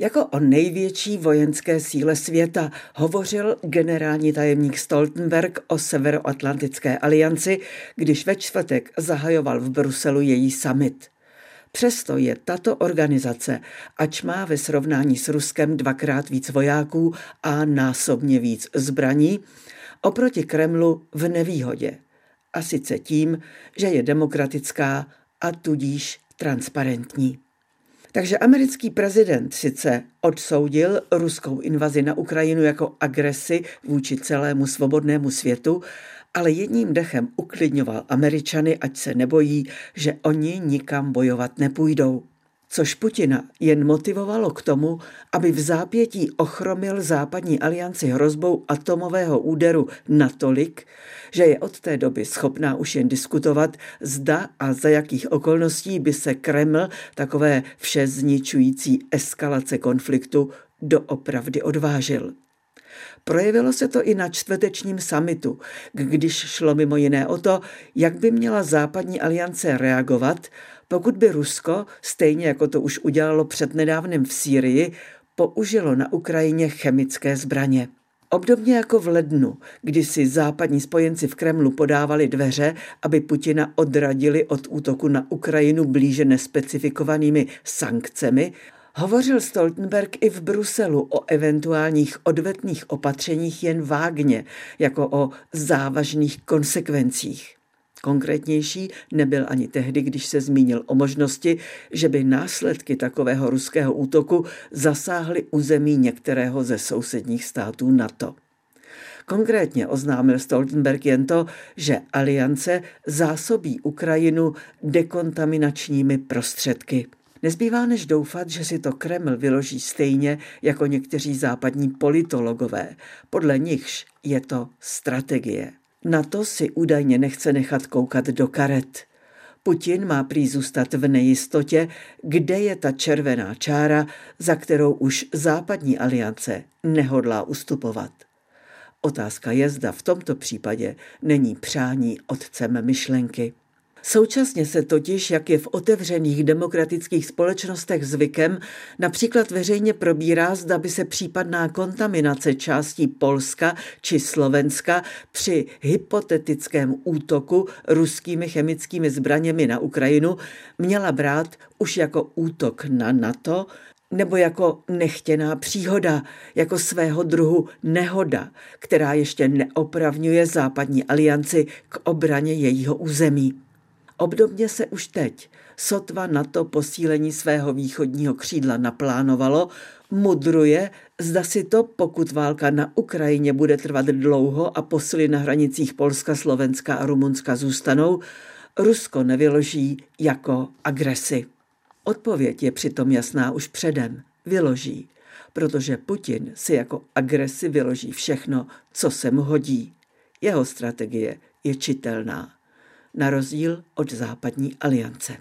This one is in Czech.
Jako o největší vojenské síle světa hovořil generální tajemník Stoltenberg o Severoatlantické alianci, když ve čtvrtek zahajoval v Bruselu její summit. Přesto je tato organizace, ač má ve srovnání s Ruskem dvakrát víc vojáků a násobně víc zbraní, oproti Kremlu v nevýhodě. A sice tím, že je demokratická a tudíž transparentní. Takže americký prezident sice odsoudil ruskou invazi na Ukrajinu jako agresi vůči celému svobodnému světu, ale jedním dechem uklidňoval Američany, ať se nebojí, že oni nikam bojovat nepůjdou což Putina jen motivovalo k tomu, aby v zápětí ochromil západní alianci hrozbou atomového úderu natolik, že je od té doby schopná už jen diskutovat, zda a za jakých okolností by se Kreml takové vše zničující eskalace konfliktu doopravdy odvážil. Projevilo se to i na čtvrtečním samitu, když šlo mimo jiné o to, jak by měla západní aliance reagovat, pokud by Rusko, stejně jako to už udělalo přednedávnem v Sýrii, použilo na Ukrajině chemické zbraně. Obdobně jako v lednu, kdy si západní spojenci v Kremlu podávali dveře, aby Putina odradili od útoku na Ukrajinu blíže nespecifikovanými sankcemi, hovořil Stoltenberg i v Bruselu o eventuálních odvetných opatřeních jen vágně, jako o závažných konsekvencích. Konkrétnější nebyl ani tehdy, když se zmínil o možnosti, že by následky takového ruského útoku zasáhly území některého ze sousedních států NATO. Konkrétně oznámil Stoltenberg jen to, že aliance zásobí Ukrajinu dekontaminačními prostředky. Nezbývá než doufat, že si to Kreml vyloží stejně jako někteří západní politologové. Podle nichž je to strategie. Na to si údajně nechce nechat koukat do karet. Putin má prý zůstat v nejistotě, kde je ta červená čára, za kterou už západní aliance nehodlá ustupovat. Otázka je, zda v tomto případě není přání otcem myšlenky. Současně se totiž, jak je v otevřených demokratických společnostech zvykem, například veřejně probírá, zda by se případná kontaminace částí Polska či Slovenska při hypotetickém útoku ruskými chemickými zbraněmi na Ukrajinu měla brát už jako útok na NATO, nebo jako nechtěná příhoda, jako svého druhu nehoda, která ještě neopravňuje západní alianci k obraně jejího území. Obdobně se už teď, sotva na to posílení svého východního křídla naplánovalo, mudruje, zda si to, pokud válka na Ukrajině bude trvat dlouho a posily na hranicích Polska, Slovenska a Rumunska zůstanou, Rusko nevyloží jako agresi. Odpověď je přitom jasná už předem. Vyloží, protože Putin si jako agresi vyloží všechno, co se mu hodí. Jeho strategie je čitelná na rozdíl od západní aliance.